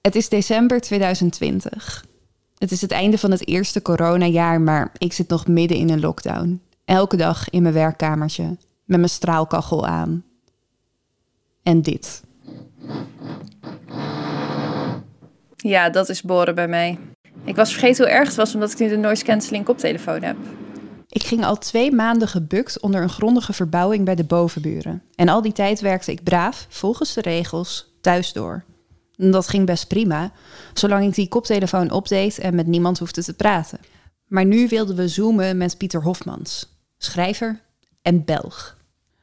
Het is december 2020. Het is het einde van het eerste coronajaar, maar ik zit nog midden in een lockdown. Elke dag in mijn werkkamertje, met mijn straalkachel aan. En dit. Ja, dat is boren bij mij. Ik was vergeten hoe erg het was omdat ik nu de noise cancelling koptelefoon heb. Ik ging al twee maanden gebukt onder een grondige verbouwing bij de bovenburen. En al die tijd werkte ik braaf, volgens de regels, thuis door. Dat ging best prima, zolang ik die koptelefoon opdeed en met niemand hoefde te praten. Maar nu wilden we zoomen met Pieter Hofmans, schrijver en Belg.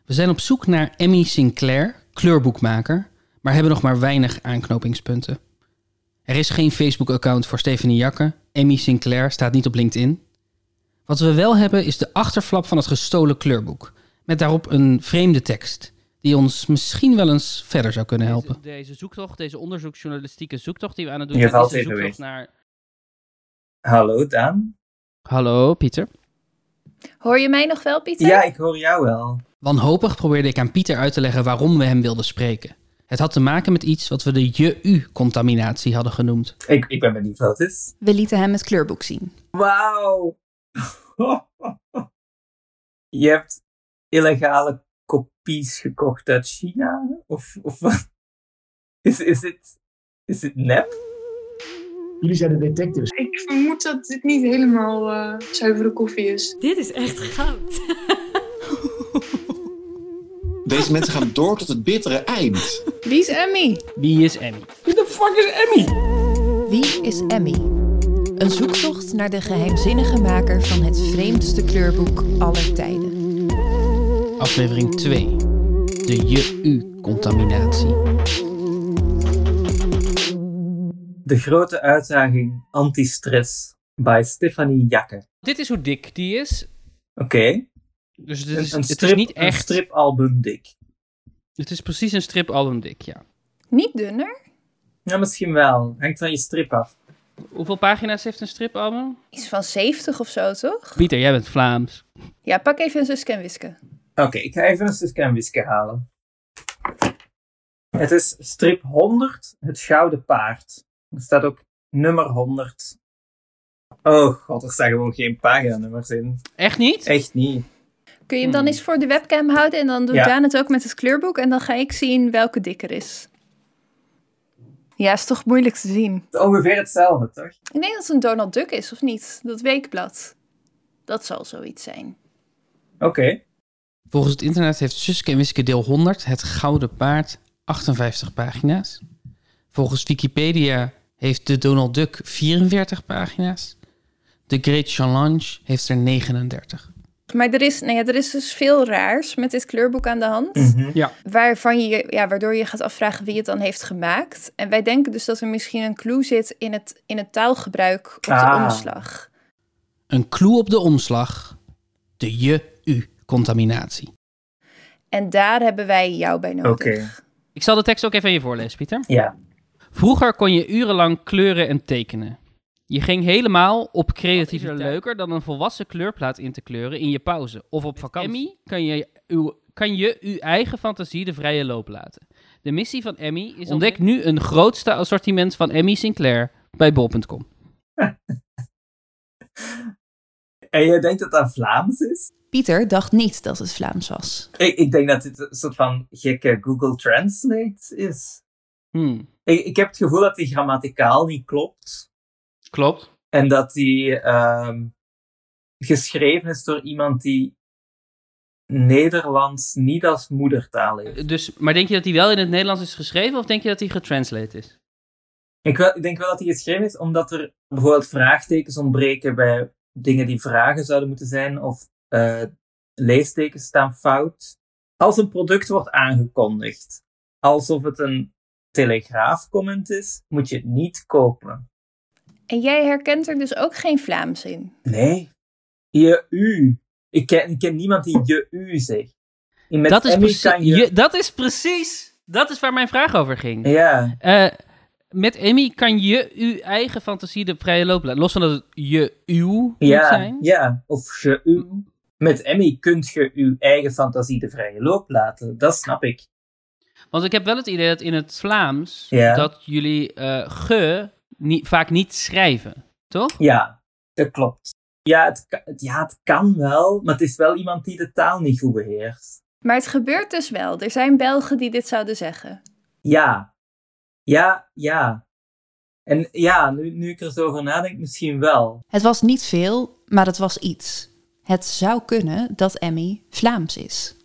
We zijn op zoek naar Emmy Sinclair, kleurboekmaker, maar hebben nog maar weinig aanknopingspunten. Er is geen Facebook-account voor Stephanie Jakke. Emmy Sinclair staat niet op LinkedIn. Wat we wel hebben is de achterflap van het gestolen kleurboek. Met daarop een vreemde tekst. Die ons misschien wel eens verder zou kunnen helpen. Deze, deze zoektocht, deze onderzoeksjournalistieke zoektocht die we aan het doen Je zijn, valt is zoektocht weg. naar... Hallo Daan? Hallo Pieter. Hoor je mij nog wel, Pieter? Ja, ik hoor jou wel. Wanhopig probeerde ik aan Pieter uit te leggen waarom we hem wilden spreken. Het had te maken met iets wat we de je-u-contaminatie hadden genoemd. Ik, ik ben benieuwd wat het is. We lieten hem het kleurboek zien. Wauw! Je hebt illegale kopies gekocht uit China? Of, of wat? Is, is, het, is het nep? Jullie zijn de detectives. Ik vermoed dat dit niet helemaal eh, zuivere koffie is. Dit is echt goud. Deze mensen gaan door tot het bittere eind. Wie is Emmy? Wie is Emmy? Wie is Emmy? Een zoektocht naar de geheimzinnige maker van het vreemdste kleurboek aller tijden. Aflevering 2. De je-u-contaminatie. De grote uitdaging Antistress by Stefanie Jakke. Dit is hoe dik die is. Oké, Dus dit een, is, een, het strip, is niet een echt... stripalbum dik. Het is precies een stripalbum dik, ja. Niet dunner? Ja, misschien wel. Hangt van je strip af. Hoeveel pagina's heeft een stripalbum? Iets van 70 of zo, toch? Pieter, jij bent Vlaams. Ja, pak even een Suske en Wiske. Oké, ik ga even een Suske en Wiske halen. Het is strip 100, het gouden paard. Er staat ook nummer 100. Oh god, er staan gewoon geen paginanummers in. Echt niet? Echt niet. Kun je hem dan Hmm. eens voor de webcam houden en dan doet Ja. Daan het ook met het kleurboek en dan ga ik zien welke dikker is. Ja, is toch moeilijk te zien. Het is ongeveer hetzelfde, toch? Ik denk dat het een Donald Duck is, of niet? Dat weekblad. Dat zal zoiets zijn. Oké. Volgens het internet heeft Suske en Wiske deel 100, het gouden paard, 58 pagina's. Volgens Wikipedia heeft de Donald Duck 44 pagina's. De Great Challenge heeft er 39. Maar er is, nou ja, er is dus veel raars met dit kleurboek aan de hand. Mhm. Ja. Waarvan je, ja, waardoor je gaat afvragen wie het dan heeft gemaakt. En wij denken dus dat er misschien een clue zit in het, in het taalgebruik op de Ah. omslag. Een clue op de omslag. De je-u-contaminatie. En daar hebben wij jou bij nodig. Oké. Ik zal de tekst ook even aan je voorlezen, Pieter. Ja. Vroeger kon je urenlang kleuren en tekenen. Je ging helemaal op creativiteit. leuker dan een volwassen kleurplaat in te kleuren in je pauze of op vakantie. Emmy kan je, uw, kan je uw eigen fantasie de vrije loop laten. De missie van Emmy is ontdek nu een grootste assortiment van Emmy Sinclair bij bol.com. En je denkt dat dat Vlaams is? Pieter dacht niet dat het Vlaams was. Ik, ik denk dat dit een soort van gekke Google Translate is. Hmm, Ik, ik heb het gevoel dat die grammaticaal niet klopt. klopt. En dat die ehm, geschreven is door iemand die Nederlands niet als moedertaal heeft. Dus, maar denk je dat hij wel in het Nederlands is geschreven of denk je dat hij getranslate is? Ik, wel, ik denk wel dat die geschreven is omdat er bijvoorbeeld vraagtekens ontbreken bij dingen die vragen zouden moeten zijn, of eh, leestekens staan fout. Als een product wordt aangekondigd, alsof het een telegraafcomment is, moet je het niet kopen. En jij herkent er dus ook geen Vlaams in. Nee. Je u. Ik ken, ik ken niemand die je u zegt. Met dat, is je... je- dat is precies. Dat is waar mijn vraag over ging. Ja, Eh, met Emmy kan je uw eigen fantasie de vrije loop laten. Los van dat het je uw moet ja, zijn. ja. Of je u. Met Emmy kunt je je eigen fantasie de vrije loop laten. Dat snap ik. Want ik heb wel het idee dat in het Vlaams Ja. dat jullie eh, ge niet, vaak niet schrijven, toch? Ja, dat klopt. Ja het- ja, het kan wel, maar het is wel iemand die de taal niet goed beheerst. Maar het gebeurt dus wel. Er zijn Belgen die dit zouden zeggen. Ja. Ja, ja. En ja, nu, nu ik er zo over nadenk, misschien wel. Het was niet veel, maar het was iets. Het zou kunnen dat Emmy Vlaams is.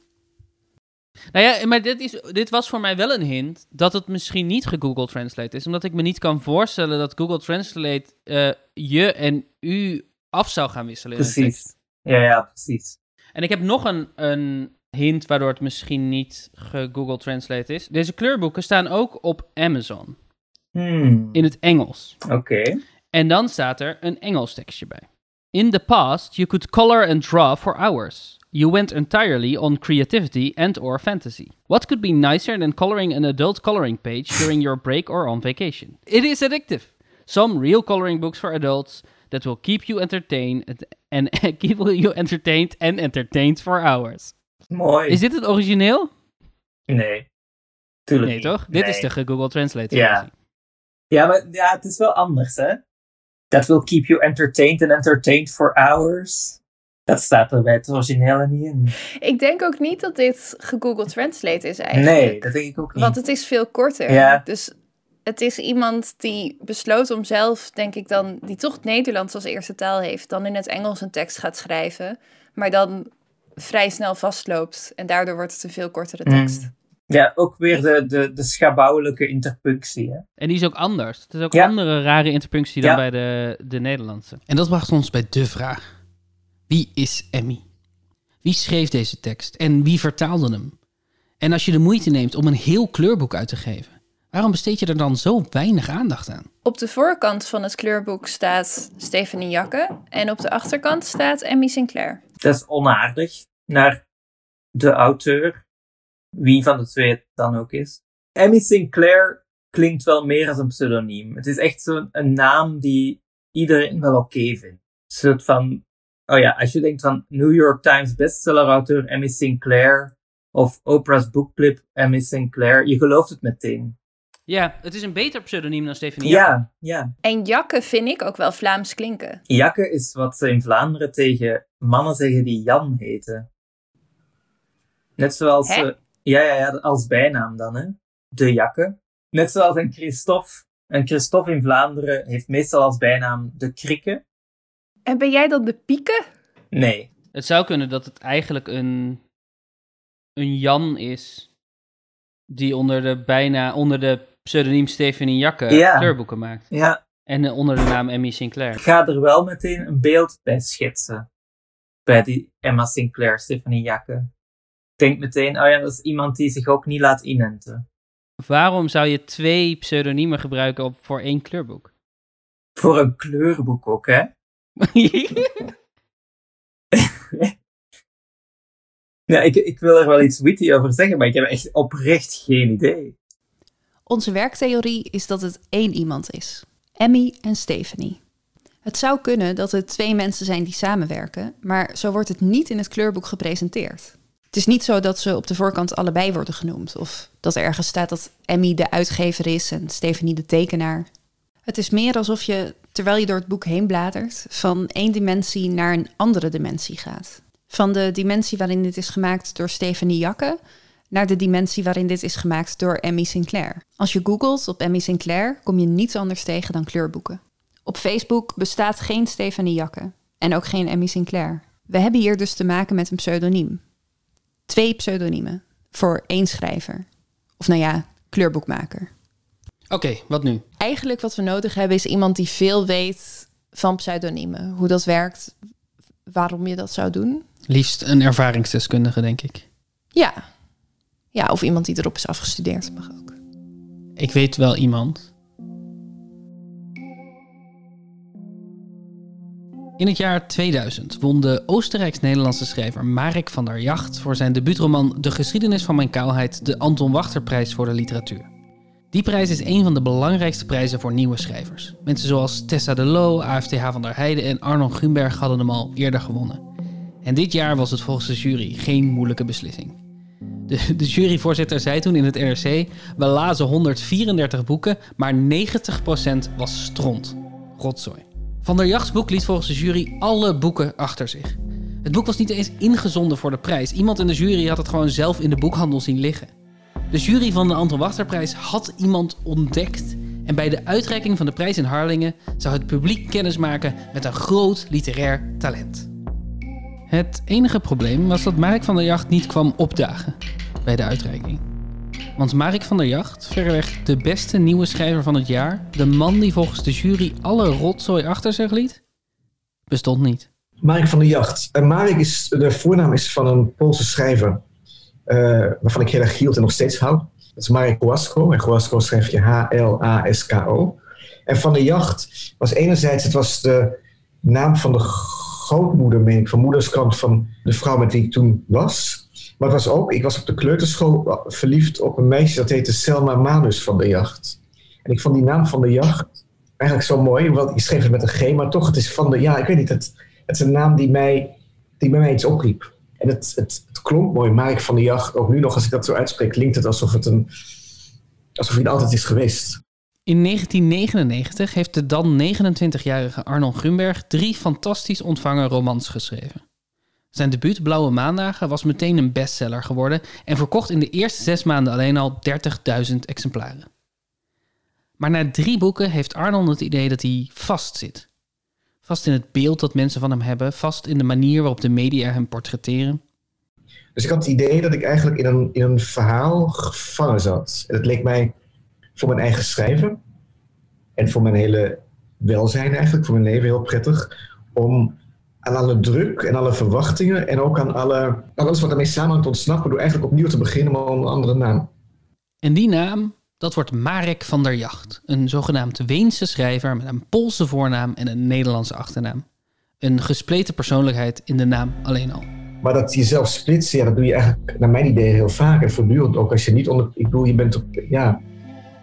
Nou ja, maar dit, is, dit was voor mij wel een hint dat het misschien niet geGoogle Translate is. Omdat ik me niet kan voorstellen dat Google Translate eh, je en u af zou gaan wisselen. Precies. Ja, ja, precies. En ik heb nog een, een hint waardoor het misschien niet geGoogle Translate is. Deze kleurboeken staan ook op Amazon Hmm. in het Engels. Oké. En dan staat er een Engels tekstje bij. In the past, you could color and draw for hours. You went entirely on creativity and or fantasy. What could be nicer than coloring an adult coloring page during your break or on vacation? It is addictive. Some real coloring books for adults that will keep you entertained and keep you entertained and entertained for hours. Mooi. Is dit het origineel? Nee. Tuurlijk Nee, niet. toch? Dit is de Google Translate Ja. versie. Ja, maar ja, het is wel anders, hè? That will keep you entertained and entertained for hours. Dat staat er bij het originele niet in. Ik denk ook niet dat dit geGoogle Translate is eigenlijk. Nee, dat denk ik ook niet. Want het is veel korter. Ja. Dus het is iemand die besloot om zelf, denk ik dan, die toch het Nederlands als eerste taal heeft, dan in het Engels een tekst gaat schrijven, maar dan vrij snel vastloopt. En daardoor wordt het een veel kortere tekst. Mm. Ja, ook weer de, de, de schabouwelijke interpunctie, hè? En die is ook anders. Het is ook Ja. andere rare interpunctie dan Ja. bij de, de Nederlandse. En dat bracht ons bij de vraag. Wie is Emmy? Wie schreef deze tekst en wie vertaalde hem? En als je de moeite neemt om een heel kleurboek uit te geven, waarom besteed je er dan zo weinig aandacht aan? Op de voorkant van het kleurboek staat Stephanie Jakke en op de achterkant staat Emmy Sinclair. Dat is onaardig naar de auteur, wie van de twee het dan ook is. Emmy Sinclair klinkt wel meer als een pseudoniem. Het is echt zo'n een naam die iedereen wel oké vindt. Een soort van, oh ja, als je denkt van New York Times bestseller-auteur Emmy Sinclair of Oprah's bookclip Emmy Sinclair, je gelooft het meteen. Ja, het is een beter pseudoniem dan Stephanie Jakke. Ja, ja. En Jakke vind ik ook wel Vlaams klinken. Jakke is wat ze in Vlaanderen tegen mannen zeggen die Jan heten. Net zoals, Hè? Ja, ja, ja, als bijnaam dan, hè. De Jakke. Net zoals een Christophe. Een Christophe in Vlaanderen heeft meestal als bijnaam de Krikke. En ben jij dan de pieke? Nee. Het zou kunnen dat het eigenlijk een, een Jan is die onder de, bijna, onder de pseudoniem Stephanie Jakke Ja. kleurboeken maakt. Ja, En onder de naam Emmy Sinclair. ik ga er wel meteen een beeld bij schetsen. Bij die Emma Sinclair, Stephanie Jakke. Ik denk meteen, oh ja, dat is iemand die zich ook niet laat inenten. Waarom zou je twee pseudoniemen gebruiken op, voor één kleurboek? Voor een kleurboek ook, hè. Ja, ik, ik wil er wel iets witty over zeggen, maar ik heb echt oprecht geen idee. Onze werktheorie is dat het één iemand is. Emmy en Stephanie. Het zou kunnen dat het twee mensen zijn die samenwerken, maar zo wordt het niet in het kleurboek gepresenteerd. Het is niet zo dat ze op de voorkant allebei worden genoemd, of dat er ergens staat dat Emmy de uitgever is en Stephanie de tekenaar. Het is meer alsof je, terwijl je door het boek heen bladert, van één dimensie naar een andere dimensie gaat. Van de dimensie waarin dit is gemaakt door Stephanie Jakke naar de dimensie waarin dit is gemaakt door Emmy Sinclair. Als je googelt op Emmy Sinclair, kom je niets anders tegen dan kleurboeken. Op Facebook bestaat geen Stephanie Jakke en ook geen Emmy Sinclair. We hebben hier dus te maken met een pseudoniem. Twee pseudoniemen voor één schrijver. Of nou ja, kleurboekmaker. Oké, wat nu? Eigenlijk wat we nodig hebben is iemand die veel weet van pseudoniemen. Hoe dat werkt, waarom je dat zou doen. Liefst een ervaringsdeskundige, denk ik. Ja. Ja, of iemand die erop is afgestudeerd mag ook. Ik weet wel iemand. In het jaar 2000 won de Oostenrijks-Nederlandse schrijver Marek van der Jacht voor zijn debuutroman De geschiedenis van mijn kaalheid de Anton Wachterprijs voor de literatuur. Die prijs is een van de belangrijkste prijzen voor nieuwe schrijvers. Mensen zoals Tessa de Loo, AFTH van der Heijden en Arnon Grunberg hadden hem al eerder gewonnen. En dit jaar was het volgens de jury geen moeilijke beslissing. De, de juryvoorzitter zei toen in het NRC... we lazen 134 boeken, maar 90% was stront. Rotzooi. Van der Jachts boek liet volgens de jury alle boeken achter zich. Het boek was niet eens ingezonden voor de prijs. Iemand in de jury had het gewoon zelf in de boekhandel zien liggen. De jury van de Anton Wachterprijs had iemand ontdekt. En bij de uitreiking van de prijs in Harlingen zou het publiek kennis maken met een groot literair talent. Het enige probleem was dat Mark van der Jacht niet kwam opdagen bij de uitreiking. Want Mark van der Jacht, verreweg de beste nieuwe schrijver van het jaar, de man die volgens de jury alle rotzooi achter zich liet, bestond niet. Mark van der Jacht. En Marek is, de voornaam is van een Poolse schrijver, eh, waarvan ik heel erg hield en nog steeds hou. Dat is Marek Kowalsko. En Kowalsko schrijf je H-L-A-S-K-O. En van der Jacht was enerzijds, het was de naam van de grootmoeder, meen ik, van moederskant van de vrouw met wie ik toen was. Maar het was ook, ik was op de kleuterschool verliefd op een meisje dat heette Selma Manus van der Jacht. En ik vond die naam van der Jacht eigenlijk zo mooi, want ik schreef het met een G, maar toch, het is van de, ja, ik weet niet, het, het is een naam die mij, die bij mij iets opriep. En het, het, het klonk mooi, Mark van der Jacht. Ook nu nog, als ik dat zo uitspreek, klinkt het alsof het een, alsof hij altijd is geweest. In 1999 heeft de dan 29-jarige Arnold Grunberg drie fantastisch ontvangen romans geschreven. Zijn debuut Blauwe Maandagen was meteen een bestseller geworden en verkocht in de eerste zes maanden alleen al 30.000 exemplaren. Maar na drie boeken heeft Arnold het idee dat hij vast zit. Vast in het beeld dat mensen van hem hebben, vast in de manier waarop de media hem portretteren. Dus ik had het idee dat ik eigenlijk in een, in een verhaal gevangen zat. En het leek mij voor mijn eigen schrijven en voor mijn hele welzijn eigenlijk, voor mijn leven heel prettig, om aan alle druk en alle verwachtingen en ook aan, alle, alles wat ermee samen te ontsnappen, door eigenlijk opnieuw te beginnen, maar onder een andere naam. En die naam, dat wordt Marek van der Jacht, een zogenaamd Weense schrijver met een Poolse voornaam en een Nederlandse achternaam. Een gespleten persoonlijkheid in de naam alleen al. Maar dat jezelf splitsen, ja, dat doe je eigenlijk naar mijn idee heel vaak en voortdurend ook als je niet onder. Ik bedoel, je bent, toch, ja,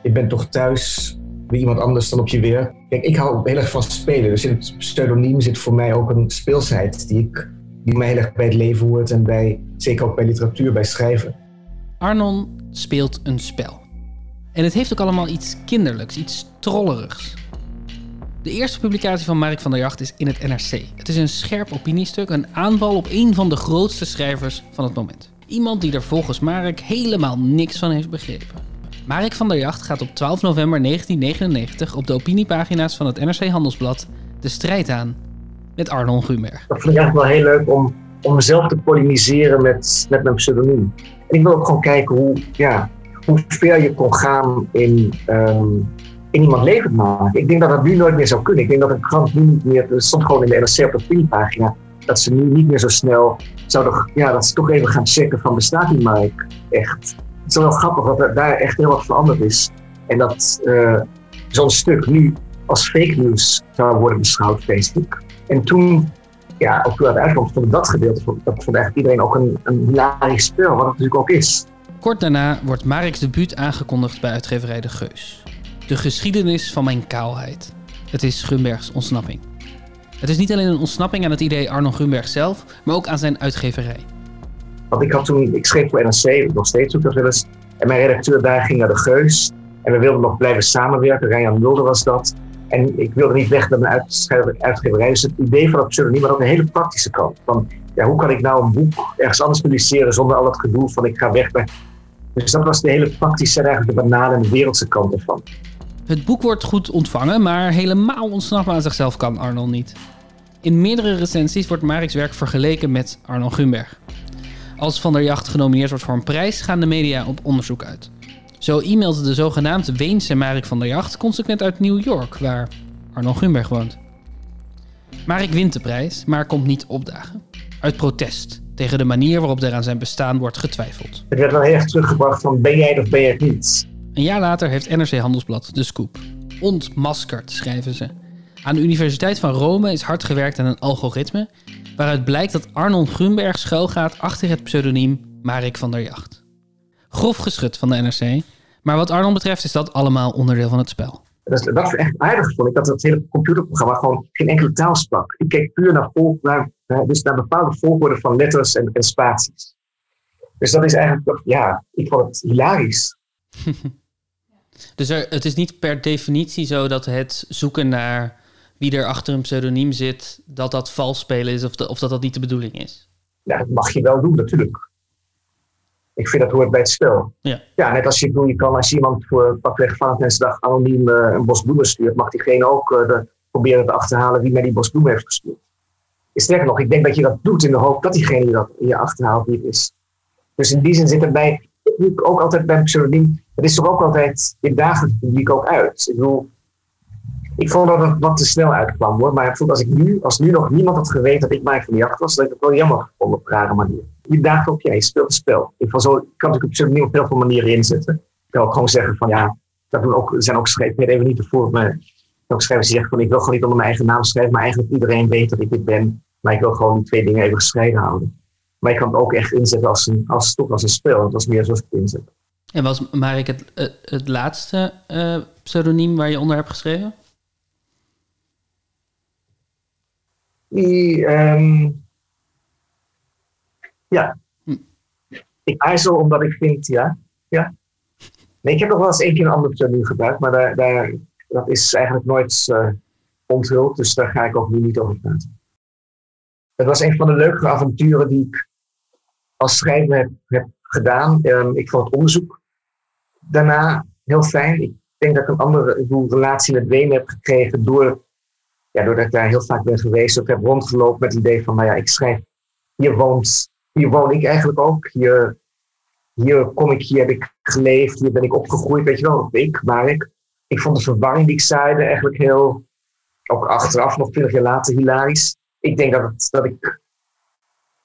je bent toch thuis bij iemand anders dan op je weer. Kijk, ik hou heel erg van spelen. Dus in het pseudoniem zit voor mij ook een speelsheid die, ik, die mij heel erg bij het leven hoort en bij, zeker ook bij literatuur, bij schrijven. Arnon speelt een spel. En het heeft ook allemaal iets kinderlijks, iets trollerigs. De eerste publicatie van Mark van der Jacht is in het NRC. Het is een scherp opiniestuk, een aanval op een van de grootste schrijvers van het moment. Iemand die er volgens Mark helemaal niks van heeft begrepen. Mark van der Jacht gaat op 12 november 1999 op de opiniepagina's van het NRC Handelsblad de strijd aan met Arnold Grunberg. Dat vond ik eigenlijk wel heel leuk om, om mezelf te polemiseren met, met mijn pseudoniem. En ik wil ook gewoon kijken hoe, ja, hoe ver je kon gaan in, um, in iemand levend maken. Ik denk dat dat nu nooit meer zou kunnen. Ik denk dat een krant nu niet meer, er stond gewoon in de NRC op de opiniepagina, dat ze nu niet meer zo snel zouden, ja, dat ze toch even gaan checken van bestaat die Mike echt. Is wel grappig dat daar echt heel wat veranderd is. En dat uh, zo'n stuk nu als fake news zou worden beschouwd, Facebook. En toen, ja, ook toen het uitkwam, vond dat gedeelte, dat vond eigenlijk iedereen ook een, een spel, wat het natuurlijk ook is. Kort daarna wordt Mark's debuut aangekondigd bij uitgeverij De Geus. De geschiedenis van mijn kaalheid. Het is Grunbergs ontsnapping. Het is niet alleen een ontsnapping aan het idee Arno Grunberg zelf, maar ook aan zijn uitgeverij. Want ik had toen, ik schreef voor NRC, nog steeds ook dat wel eens. En mijn redacteur daar ging naar de Geus. En we wilden nog blijven samenwerken. Ryan Mulder was dat. En ik wilde niet weg met mijn uitgeverij. Dus het idee van het pseudoniem had ook een hele praktische kant. Van, ja, hoe kan ik nou een boek ergens anders publiceren zonder al het gedoe van ik ga weg. Dus dat was de hele praktische en eigenlijk de banale en de wereldse kant ervan. Het boek wordt goed ontvangen, maar helemaal ontsnappen aan zichzelf kan Arnold niet. In meerdere recensies wordt Marik's werk vergeleken met Arnold Grunberg. Als Van der Jacht genomineerd wordt voor een prijs, gaan de media op onderzoek uit. Zo e-mailde de zogenaamde Weense Marik van der Jacht consequent uit New York, waar Arnold Grunberg woont. Marik wint de prijs, maar komt niet opdagen. Uit protest tegen de manier waarop er aan zijn bestaan wordt getwijfeld. Het werd wel heel erg teruggebracht van ben jij of ben jij niet? Een jaar later heeft NRC Handelsblad de scoop. Ontmaskerd, schrijven ze. Aan de Universiteit van Rome is hard gewerkt aan een algoritme waaruit blijkt dat Arnold Grunberg schuilgaat achter het pseudoniem Marik van der Jacht. Grof geschud van de NRC, maar wat Arnold betreft is dat allemaal onderdeel van het spel. Dat, dat is echt aardig vond ik, dat het hele computerprogramma gewoon geen enkele taal sprak. Ik keek puur naar, vol, naar, dus naar bepaalde volgorde van letters en, en spaties. Dus dat is eigenlijk, ja, ik vond het hilarisch. Dus er, het is niet per definitie zo dat het zoeken naar wie er achter een pseudoniem zit, dat dat vals spelen is of, de- of dat dat niet de bedoeling is. Ja, dat mag je wel doen, natuurlijk. Ik vind dat hoort bij het spel. Ja. Ja, net als je, bedoel, je kan als iemand voor pakweg Valentijnsdag anoniem eh, een bos bloemen stuurt, mag diegene ook eh, de, proberen te achterhalen wie mij die bos bloemen heeft gestuurd. Sterker nog, ik denk dat je dat doet in de hoop dat diegene dat je achterhaalt wie het is. Dus in die zin zit het bij, ook altijd bij een pseudoniem, het is toch ook altijd in dagelijks publiek ook uit. Ik bedoel, ik vond dat het wat te snel uitkwam hoor, maar als ik nu, als nu nog niemand had geweten dat ik Mike van de Jacht was, dat ik het wel jammer op een rare manier. Je daagt op, ja, je speelt een spel. Ik, van zo, ik kan natuurlijk op pseudoniem op heel veel manieren inzetten. Ik kan ook gewoon zeggen van ja, dat doen ook, zijn ook schrijvers, ik weet even niet ervoor, maar ook schrijvers die zeggen van ik wil gewoon niet onder mijn eigen naam schrijven, maar eigenlijk iedereen weet dat ik dit ben. Maar ik wil gewoon die twee dingen even gescheiden houden. Maar ik kan het ook echt inzetten als een, als, toch als een spel. Dat was meer zoals ik het inzet. En was Marek het, het, het laatste eh, pseudoniem waar je onder hebt geschreven? Die, ehm, ja. Hm. Ik aarzel omdat ik vind, ja. ja. Nee, ik heb nog wel eens één keer een ander pseudoniem gebruikt, maar daar, daar, dat is eigenlijk nooit eh onthuld, dus daar ga ik ook nu niet over praten. Het was een van de leukere avonturen die ik als schrijver heb, heb gedaan. Ehm, ik vond het onderzoek daarna heel fijn. Ik denk dat ik een andere relatie met Wenen heb gekregen door, doordat ik daar heel vaak ben geweest. Ook heb rondgelopen met het idee van, nou ja, ik schrijf, hier, woont, hier woon ik eigenlijk ook. Hier, hier kom ik, hier heb ik geleefd, hier ben ik opgegroeid, weet je wel, ik, maar ik. Vond de verwarring die ik zaaide eigenlijk heel, ook achteraf, nog twintig jaar later, hilarisch. Ik denk dat, dat ik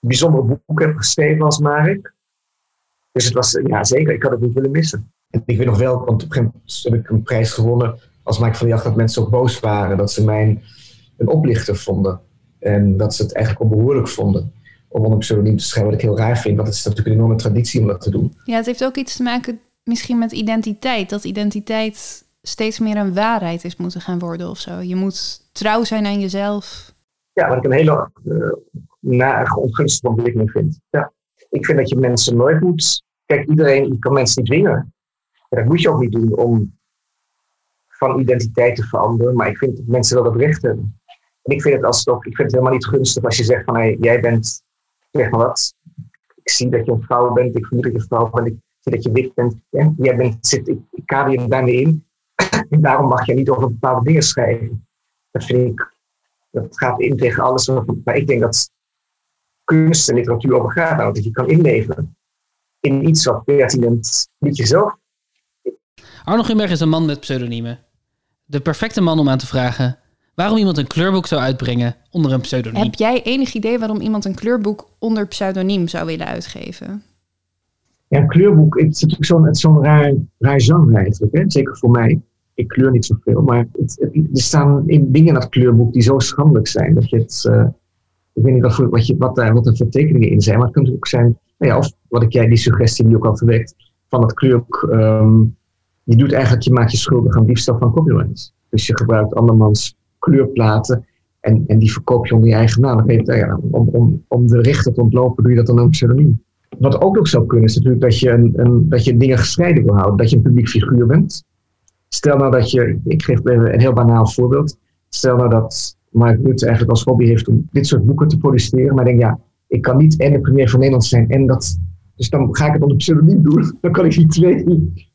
bijzondere boeken heb geschreven als Marek. Dus het was, ja zeker, ik had het niet willen missen. En ik weet nog wel, want op een gegeven moment heb ik een prijs gewonnen als Mike van Jacht, dat mensen ook boos waren. Dat ze mij een oplichter vonden. En dat ze het eigenlijk onbehoorlijk vonden om onder pseudoniem te schrijven. Wat ik heel raar vind, want het is natuurlijk een enorme traditie om dat te doen. Ja, het heeft ook iets te maken misschien met identiteit. Dat identiteit steeds meer een waarheid is moeten gaan worden of zo. Je moet trouw zijn aan jezelf. Ja, wat ik een hele uh, nare, ongunstige ontwikkeling vind. Ja. Ik vind dat je mensen nooit moet... Kijk, iedereen je kan mensen niet dwingen. En dat moet je ook niet doen om van identiteit te veranderen. Maar ik vind dat mensen wel dat recht hebben. Ik vind het, ik vind het helemaal niet gunstig als je zegt van... Hey, jij bent, zeg maar wat... Ik zie dat je een vrouw bent. Ik vermoed dat je een vrouw bent. Ik zie dat je wit bent. Jij bent zit, ik, ik kader daarmee in. En daarom mag je niet over bepaalde dingen schrijven. Dat vind ik dat gaat in tegen alles. Maar ik denk dat kunst en literatuur over gaat. Dat je kan inleven in iets wat pertinent niet jezelf. Arno Grimberg is een man met pseudoniemen. De perfecte man om aan te vragen waarom iemand een kleurboek zou uitbrengen onder een pseudoniem. Heb jij enig idee waarom iemand een kleurboek onder pseudoniem zou willen uitgeven? Ja, een kleurboek, het is natuurlijk zo'n zo'n raar, raar genre eigenlijk. Hè? Zeker voor mij. Ik kleur niet zoveel, maar het, het, er staan in dingen in dat kleurboek die zo schandelijk zijn. Dat je het, uh, ik weet niet wat, voor, wat, je, wat, daar, wat er voor tekeningen in zijn, maar het kan ook zijn, nou ja, of wat ik jij, die suggestie die ook al verwekt, van het kleurboek, um, je doet eigenlijk, je maakt je schuldig aan diefstal van copyright. Dus je gebruikt andermans kleurplaten en, en die verkoop je onder je eigen naam. Je, ja, om, om, om de rechten te ontlopen doe je dat dan ook pseudoniem. Wat ook nog zou kunnen is natuurlijk dat je, een, een, dat je dingen gescheiden wil houden. Dat je een publiek figuur bent. Stel nou dat je, ik geef een heel banaal voorbeeld. Stel nou dat Mark Rutte eigenlijk als hobby heeft om dit soort boeken te produceren. Maar denk, ja, ik kan niet en de premier van Nederland zijn en dat. Dus dan ga ik het onder pseudoniem doen. Dan kan ik die twee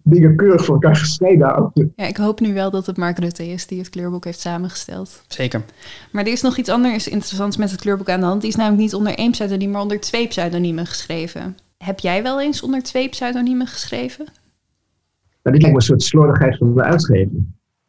dingen keurig van elkaar gescheiden houden. Ja, ik hoop nu wel dat het Mark Rutte is die het kleurboek heeft samengesteld. Zeker. Maar er is nog iets anders interessants met het kleurboek aan de hand. Die is namelijk niet onder één pseudoniem, maar onder twee pseudoniemen geschreven. Heb jij wel eens onder twee pseudoniemen geschreven? Nou, dit lijkt me een soort slordigheid van de uitgever.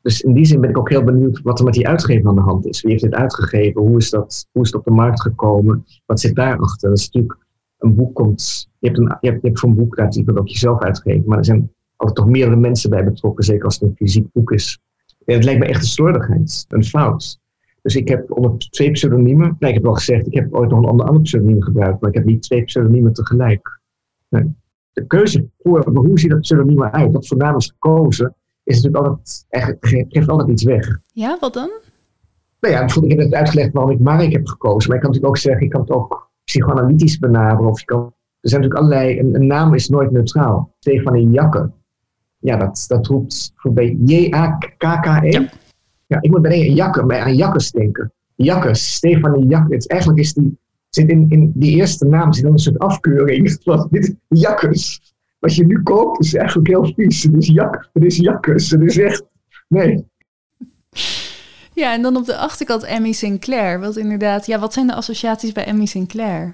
Dus in die zin ben ik ook heel benieuwd wat er met die uitgever aan de hand is. Wie heeft dit uitgegeven? Hoe is, dat, hoe is het op de markt gekomen? Wat zit daarachter? Dat is natuurlijk een boek komt. Je hebt, een, je hebt, je hebt boek dat je ook jezelf uitgeven, maar er zijn altijd toch meerdere mensen bij betrokken, zeker als het een fysiek boek is. En het lijkt me echt een slordigheid, een fout. Dus ik heb onder twee pseudoniemen, nee, ik heb al gezegd, ik heb ooit nog een ander, ander pseudoniem gebruikt, maar ik heb niet twee pseudoniemen tegelijk. Nee. De keuze voor hoe ziet dat pseudoniem eruit, wat voor naam is gekozen, is natuurlijk altijd, eigenlijk, geeft altijd iets weg. Ja, wat dan? Nou ja, ik heb net uitgelegd waarom ik Marek heb gekozen, maar ik kan natuurlijk ook zeggen, ik kan het ook psychoanalytisch benaderen, of je kan Er zijn natuurlijk allerlei, een, een naam is nooit neutraal. Stefanie Jakke. Ja, dat, dat roept voorbij J-A-K-K-E. Ja. Ja. ik moet bij Jakke, bij aan Jakkes denken. Jakkes, Stefanie Jakke. Het, eigenlijk is die, zit in, in die eerste naam zit dan een soort afkeuring. Van dit Jakkes. Wat je nu koopt is eigenlijk heel vies. Het is, jak, het is Jakkes. Het is echt, nee. Ja, en dan op de achterkant Emmy Sinclair. Wat inderdaad, ja, wat zijn de associaties bij Emmy Sinclair?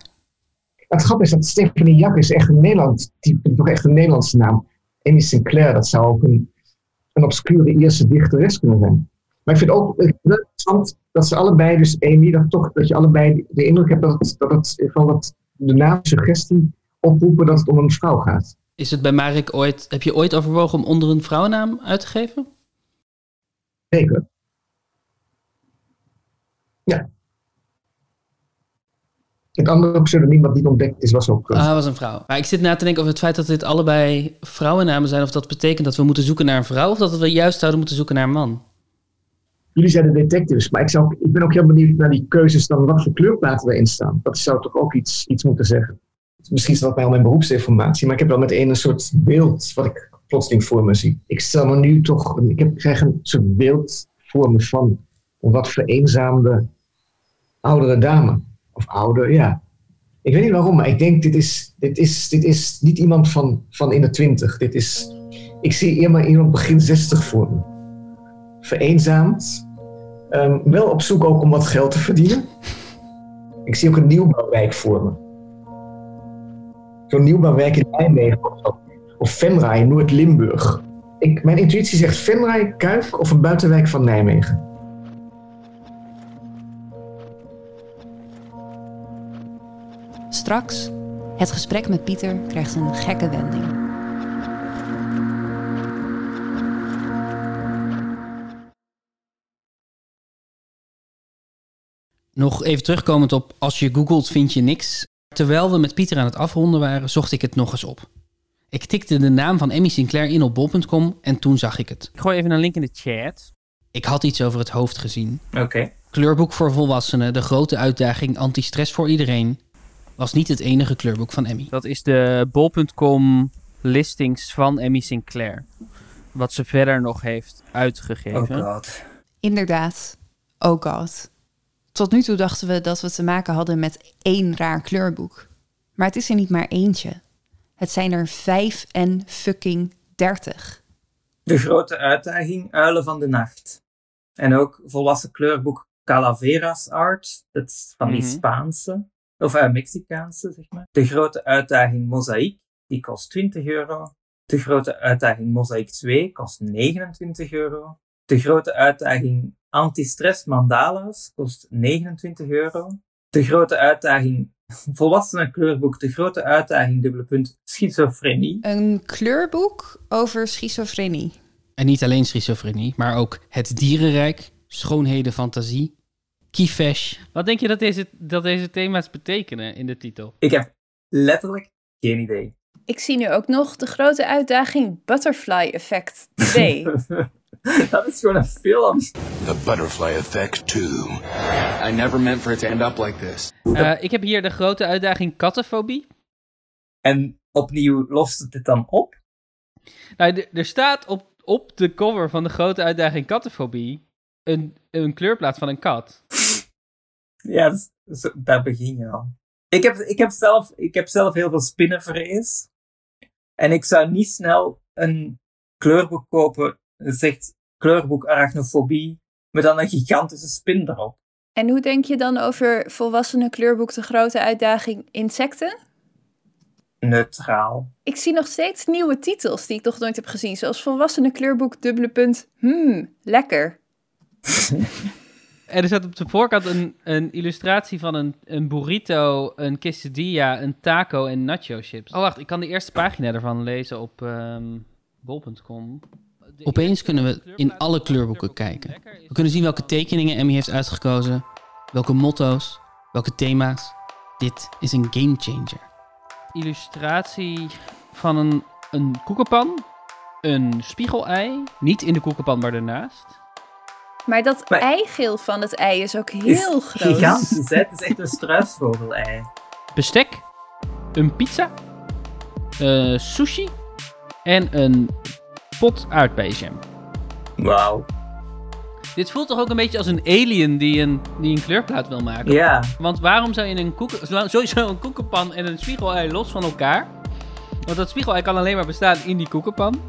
Het grappige is dat Stephanie Jack is echt een Nederlands, die, toch echt een Nederlandse naam. Emmy Sinclair, dat zou ook een, een obscure Ierse dichteres kunnen zijn. Maar ik vind ook eh, interessant dat ze allebei, dus Amy, dat, toch, dat je allebei de indruk hebt dat, het, dat, het, van dat de naam suggestie oproepen dat het om een vrouw gaat. Is het bij Marek ooit, heb je ooit overwogen om onder een vrouwennaam uit te geven? Zeker. Ja. Het andere pseudoniem wat niet ontdekt is, was ook... Ah, was een vrouw. Maar ik zit na te denken over het feit dat dit allebei vrouwennamen zijn. Of dat betekent dat we moeten zoeken naar een vrouw. Of dat we juist zouden moeten zoeken naar een man. Jullie zijn de detectives, maar ik, zou, ik ben ook heel benieuwd naar die keuzes dan wat voor kleurplaten erin staan. Dat zou toch ook iets, iets moeten zeggen. Misschien is dat bij al mijn beroepsinformatie, maar ik heb wel meteen een soort beeld wat ik plotseling voor me zie. Ik stel me nu toch, ik, heb, ik krijg een soort beeld voor me van een wat vereenzaamde oudere dame. Of ouder, ja. Ik weet niet waarom, maar ik denk dit is, dit is, dit is niet iemand van, van in de twintig. Dit is, ik zie eerder iemand begin zestig voor me. Vereenzaamd. Ehm, wel op zoek ook om wat geld te verdienen. Ik zie ook een nieuwbouwwijk voor me. Zo'n nieuwbouwwijk in Nijmegen of. Of Venray Noord-Limburg. Mijn intuïtie zegt Venray, Kuik of een buitenwijk van Nijmegen. Straks, het gesprek met Pieter krijgt een gekke wending. Nog even terugkomend op als je googelt vind je niks. Terwijl we met Pieter aan het afronden waren, zocht ik het nog eens op. Ik tikte de naam van Emmy Sinclair in op bol.com en toen zag ik het. Ik gooi even een link in de chat. Ik had iets over het hoofd gezien. Oké. Kleurboek voor volwassenen, de grote uitdaging, antistress voor iedereen. Was niet het enige kleurboek van Emmy. Dat is de bol.com listings van Emmy Sinclair. Wat ze verder nog heeft uitgegeven. Oh god. Inderdaad, oh god. Tot nu toe dachten we dat we te maken hadden met één raar kleurboek. Maar het is er niet maar eentje. Het zijn er vijf en fucking dertig. De grote uitdaging Uilen van de Nacht. En ook volwassen kleurboek Calaveras Art. Dat is van die Mhm. Spaanse. Of uh, Mexicaanse, zeg maar. De grote uitdaging Mozaïek. Die kost 20 euro. De grote uitdaging Mozaïek 2 kost 29 euro. De grote uitdaging Antistress Mandala's kost 29 euro. De grote uitdaging Volwassenen kleurboek De grote uitdaging dubbele punt Schizofrenie. Een kleurboek over schizofrenie. En niet alleen schizofrenie, maar ook het dierenrijk, schoonheden, fantasie, Kievesh. Wat denk je dat deze, dat deze thema's betekenen in de titel? Ik heb letterlijk geen idee. Ik zie nu ook nog de grote uitdaging Butterfly Effect 2. Dat is gewoon een film. The butterfly effect, too. I never meant for it to end up like this. Eh, ik heb hier de grote uitdaging kattenfobie. En opnieuw lost het dit dan op? Nou, er staat op, op de cover van de grote uitdaging kattenfobie een, een kleurplaat van een kat. Ja, daar begin je al. Ik heb, ik, heb zelf, ik heb zelf heel veel spinnenvrees. En ik zou niet snel een kleurboek kopen zegt kleurboek arachnofobie, met dan een gigantische spin erop. en hoe denk je dan over volwassenen kleurboek de grote uitdaging insecten? Neutraal. Ik zie nog steeds nieuwe titels die ik nog nooit heb gezien. Zoals volwassenen kleurboek dubbele punt. Hmm, lekker. En er staat op de voorkant een, een illustratie van een, een burrito, een quesadilla, een taco en nacho chips. Oh wacht, ik kan de eerste pagina ervan lezen op ehm bol.com. Opeens kunnen we in alle kleurboeken kijken. We kunnen zien welke tekeningen Emmy heeft uitgekozen, welke motto's, welke thema's. Dit is een gamechanger. Illustratie van een, een koekenpan, een spiegelei, niet in de koekenpan maar ernaast. Maar dat Maar- eigeel van het ei is ook Is heel groot. Gigantisch, hè? Het is echt een struisvogel-ei. Bestek, een pizza, eh, sushi en een pot aardbeienjam. Wauw. Dit voelt toch ook een beetje als een alien die een, die een kleurplaat wil maken? Ja. Want waarom zou je een koeken, sowieso een koekenpan en een spiegelei los van elkaar? Want dat spiegelei kan alleen maar bestaan in die koekenpan.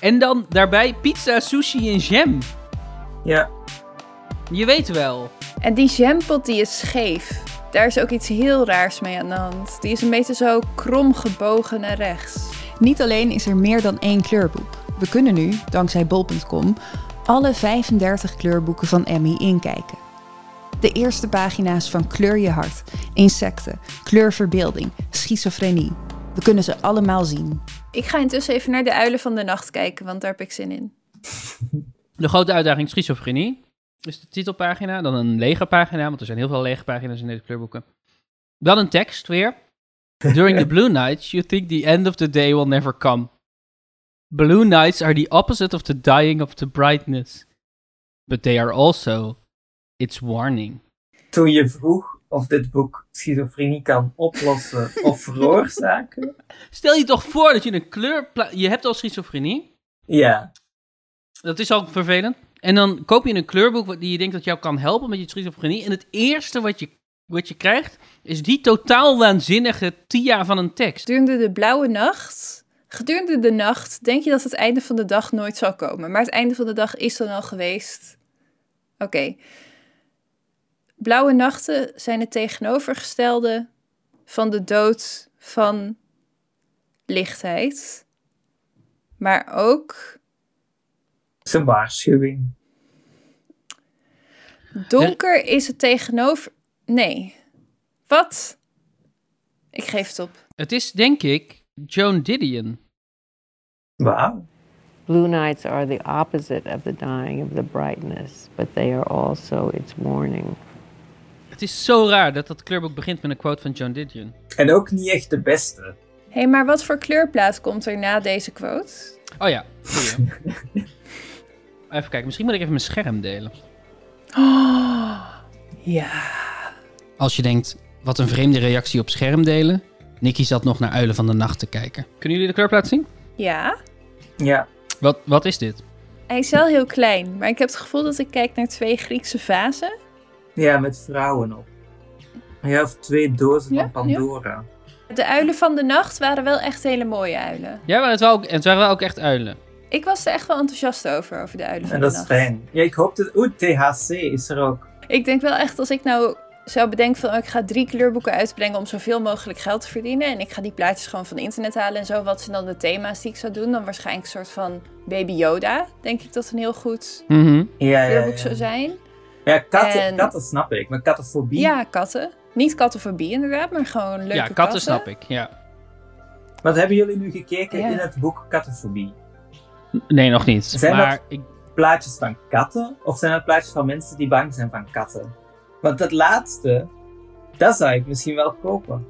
En dan daarbij pizza, sushi en jam. Ja. Je weet wel. En die jampot die is scheef. Daar is ook iets heel raars mee aan de hand. Die is een beetje zo krom gebogen naar rechts. Niet alleen is er meer dan één kleurboek. We kunnen nu, dankzij bol.com, alle 35 kleurboeken van Emmy inkijken. De eerste pagina's van Kleur je hart, insecten, kleurverbeelding, schizofrenie. We kunnen ze allemaal zien. Ik ga intussen even naar de uilen van de nacht kijken, want daar heb ik zin in. De grote uitdaging schizofrenie is de titelpagina. Dan een lege pagina, want er zijn heel veel lege pagina's in deze kleurboeken. Dan een tekst weer. During the blue nights, you think the end of the day will never come. Blue nights are the opposite of the dying of the brightness. But they are also its warning. Toen je vroeg of dit boek schizofrenie kan oplossen of veroorzaken. Stel je toch voor dat je een kleur... Je hebt al schizofrenie. Ja. Dat is al vervelend. En dan koop je een kleurboek die je denkt dat jou kan helpen met je schizofrenie. En het eerste wat je, wat je krijgt, is die totaal waanzinnige tia van een tekst. Gedurende de blauwe nacht, gedurende de nacht denk je dat het einde van de dag nooit zal komen. Maar het einde van de dag is dan al geweest. Oké. Blauwe nachten zijn het tegenovergestelde van de dood van lichtheid. Maar ook een waarschuwing. Donker is het tegenover. Nee. Wat? Ik geef het op. Het is denk ik Joan Didion. Wauw. Blue nights are the opposite of the dying of the brightness, but they are also its warning. Het is zo raar dat dat kleurboek begint met een quote van Joan Didion. En ook niet echt de beste. Hé, hey, maar wat voor kleurplaat komt er na deze quote? Oh ja. even kijken, misschien moet ik even mijn scherm delen. Oh, ja. Als je denkt, wat een vreemde reactie op scherm delen. Nicky zat nog naar Uilen van de Nacht te kijken. Kunnen jullie de kleurplaat zien? Ja. Ja. Wat, wat is dit? Hij is wel heel klein, maar ik heb het gevoel dat ik kijk naar twee Griekse vazen. Ja, met vrouwen op. Ja, of twee dozen Ja, van Pandora. De uilen van de nacht waren wel echt hele mooie uilen. Ja, maar het, waren ook, het waren wel ook echt uilen. Ik was er echt wel enthousiast over, over de uilen van En de dat is fijn. Ja, ik hoop dat... Oeh, THC is er ook. Ik denk wel echt, als ik nou zou bedenken van... Oh, ik ga drie kleurboeken uitbrengen om zoveel mogelijk geld te verdienen... en ik ga die plaatjes gewoon van internet halen en zo... wat zijn dan de thema's die ik zou doen? Dan waarschijnlijk een soort van Baby Yoda. Denk ik dat een heel goed Mhm. Ja, ja, kleurboek ja. zou zijn. Ja, katten, En- katten snap ik. Maar kattenfobie... Ja, katten. Niet kattenfobie inderdaad, maar gewoon leuke ja, katten snap ik, ja. Wat hebben jullie nu gekeken Ja. in het boek Kattenfobie? Nee, nog niet. Zijn maar dat ik, plaatjes van katten? Of zijn dat plaatjes van mensen die bang zijn van katten? Want dat laatste, dat zou ik misschien wel kopen.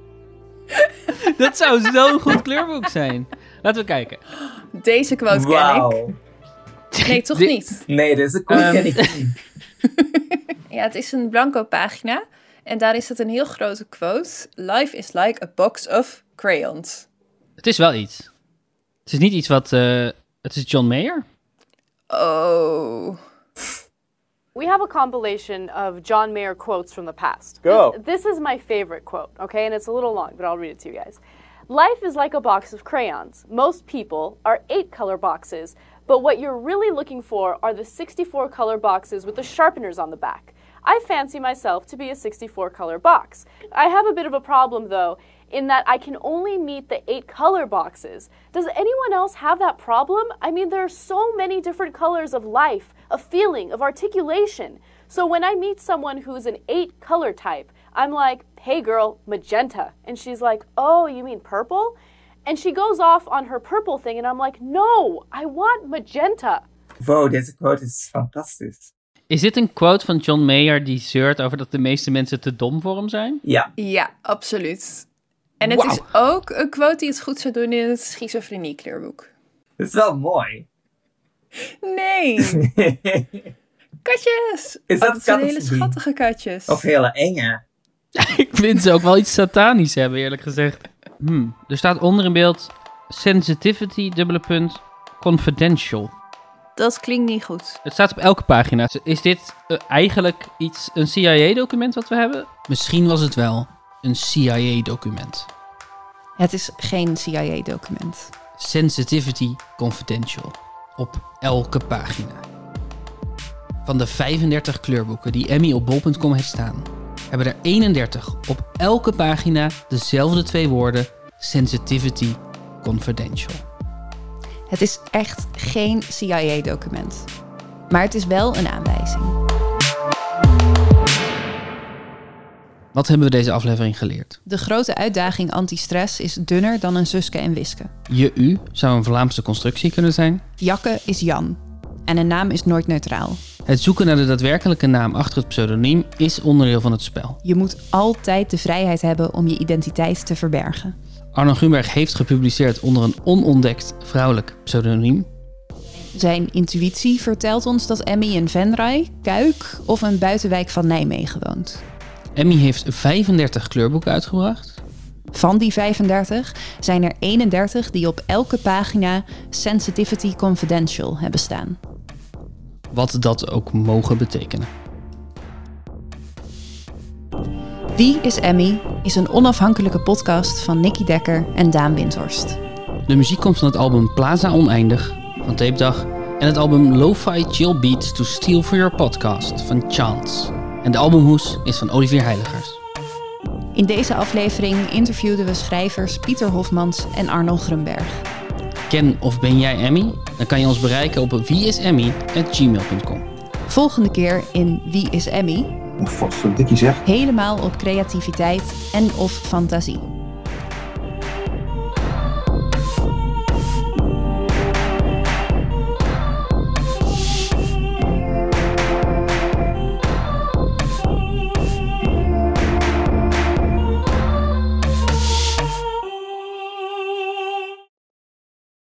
dat zou zo'n goed kleurboek zijn. Laten we kijken. Deze quote ken Wauw. ik. Nee, toch niet? Nee, deze quote Ehm. ken ik niet. Ja, het is een blanco pagina. En daar is het een heel grote quote. Life is like a box of crayons. Het is wel iets. Het is niet iets wat... eh, het is John Mayer. Oh. We have a compilation of John Mayer quotes from the past. Go. This, this is my favorite quote, okay? And it's a little long, but I'll read it to you guys. Life is like a box of crayons. Most people are eight color boxes, but what you're really looking for are the 64 color boxes with the sharpeners on the back. I fancy myself to be a 64 color box. I have a bit of a problem though, in that I can only meet the eight color boxes. Does anyone else have that problem? I mean, there are so many different colors of life, of feeling, of articulation. So when I meet someone who's an eight color type, I'm like, hey girl, magenta. And she's like, oh, you mean purple? And she goes off on her purple thing, and I'm like, no, I want magenta. Wow, deze quote is fantastisch. Is dit een quote van John Mayer die zeurt over dat de meeste mensen te dom voor hem zijn? Ja. Ja, absoluut. En het is ook een quote die het goed zou doen in het schizofrenie kleurboek. Dat is wel mooi. Nee, katjes! Is dat oh, zijn hele schattige katjes. Of hele enge. ik vind ze ook wel iets satanisch hebben, eerlijk gezegd. Hmm. Er staat onder in beeld sensitivity, dubbele punt, confidential. Dat klinkt niet goed. Het staat op elke pagina. Is dit eh, eigenlijk iets, een CIA-document wat we hebben? Misschien was het wel een CIA-document. Het is geen CIA-document. Sensitivity Confidential. Op elke pagina. Van de 35 kleurboeken die Emmy op bol.com heeft staan, hebben er 31 op elke pagina dezelfde twee woorden: Sensitivity Confidential. Het is echt geen CIA-document. Maar het is wel een aanwijzing. Wat hebben we deze aflevering geleerd? De grote uitdaging anti-stress is dunner dan een Suske en Wiske. Je u zou een Vlaamse constructie kunnen zijn. Jakke is Jan. En een naam is nooit neutraal. Het zoeken naar de daadwerkelijke naam achter het pseudoniem is onderdeel van het spel. Je moet altijd de vrijheid hebben om je identiteit te verbergen. Arno Grunberg heeft gepubliceerd onder een onontdekt vrouwelijk pseudoniem. Zijn intuïtie vertelt ons dat Emmy in Venray, Kuik of een buitenwijk van Nijmegen woont. Emmy heeft 35 kleurboeken uitgebracht. Van die 35 zijn er 31 die op elke pagina Sensitivity Confidential hebben staan. Wat dat ook mogen betekenen. Wie is Emmy is een onafhankelijke podcast van Nicky Dekker en Daan Windhorst. De muziek komt van het album Plaza Oneindig van Tape Dag en het album Lo-Fi Chill Beats to Steal for Your Podcast van Chance. En de albumhoes is van Olivier Heiligers. In deze aflevering interviewden we schrijvers Pieter Hofmans en Arnold Grunberg. Ken of ben jij Emmy? Dan kan je ons bereiken op wieisemmy.gmail.com. Volgende keer in Wie is Emmy? Wat voor dikkie zeg. Helemaal op creativiteit en of fantasie.